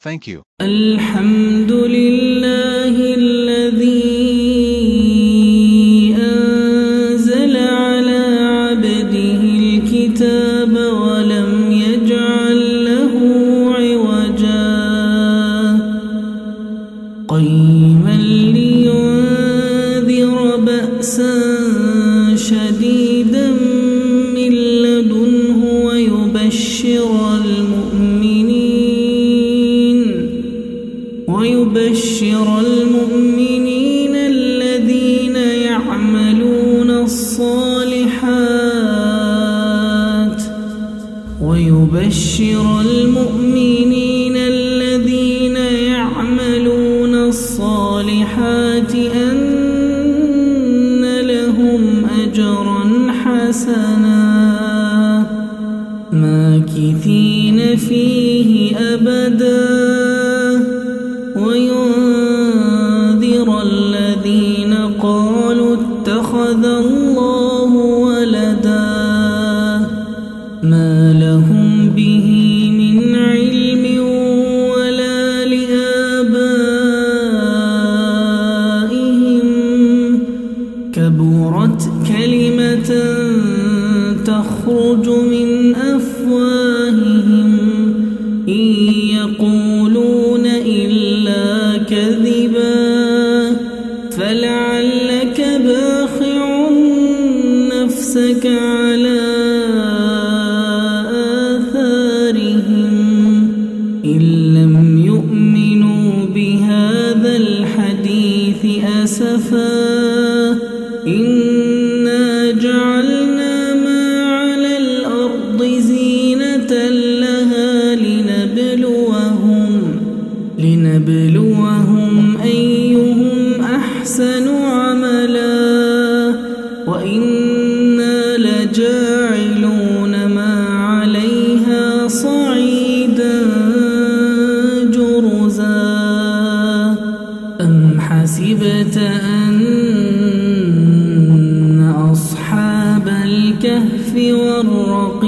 Thank you. الحمد لله الذي أنزل على عبده الكتاب ولم يجعل له عوجا قيما ويبشر المؤمنين الذين يعملون الصالحات ويبشر المؤمنين الذين يعملون الصالحات أن لهم أجرا حسنا. ماكثين فيه أبدا. يقولون إلا كذبا فلعلك باخع نفسك على آثارهم إن لم يؤمنوا بهذا الحديث أسفا إنا لنبلوهم أيهم أحسن عملا وإنا لجاعلون ما عليها صعيدا جرزا. أم حسبت أن أصحاب الكهف والرقيم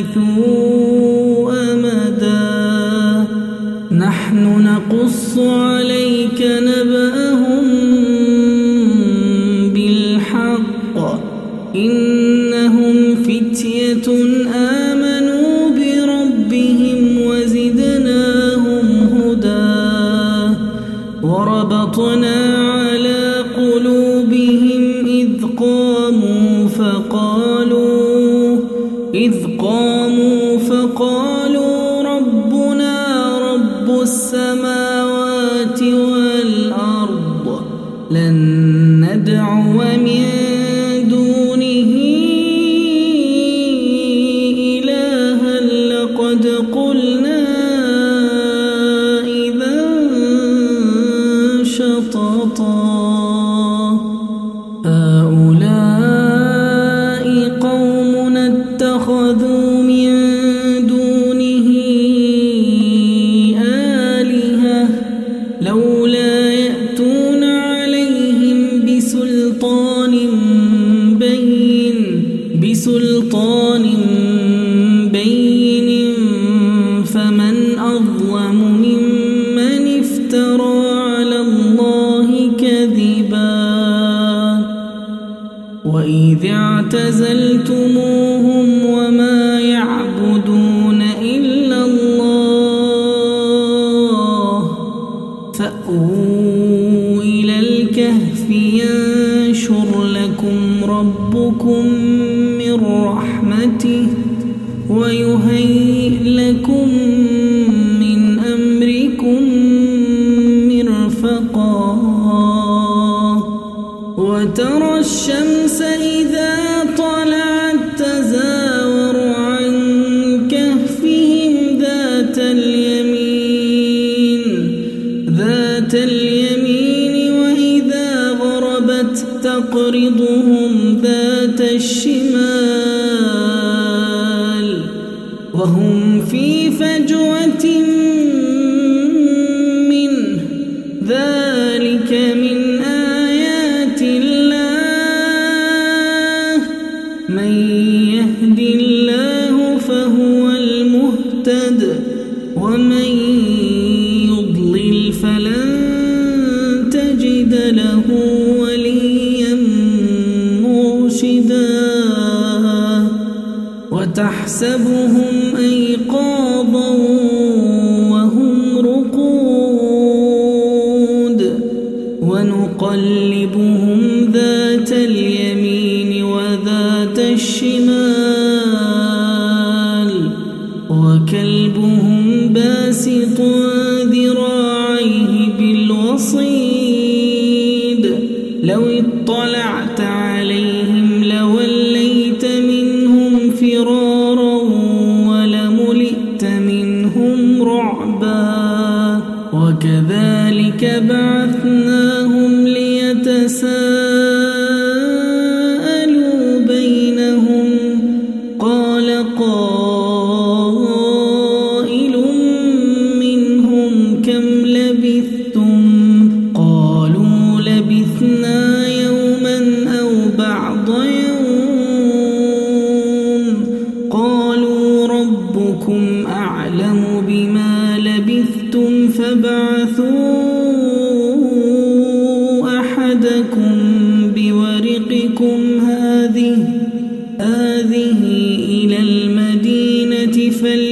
لبثوا أمدا. نحن نقص عليك نبأهم بالحق. إنهم فتية آمنوا. إذ قاموا فقالوا ربنا رب السماوات قومنا اتخذوا من دونه آلهة لولا يأتون عليهم بسلطان بين بسلطان بين وإذ اعتزلتموهم وما يعبدون إلا الله فأووا إلى الكهف ينشر لكم ربكم من رحمته ويهيئ لكم الشمال وهم في فجوة منه ذلك من آيات الله. من يهد الله فهو المهتد ومن مرشدا وتحسبهم أيقاظا وهم رقود ونقلبهم ذات اليمين وذات الشمال يوم قالوا ربكم أعلم بما لبثتم فابعثوا أحدكم بورقكم هذه هذه إلى المدينة فل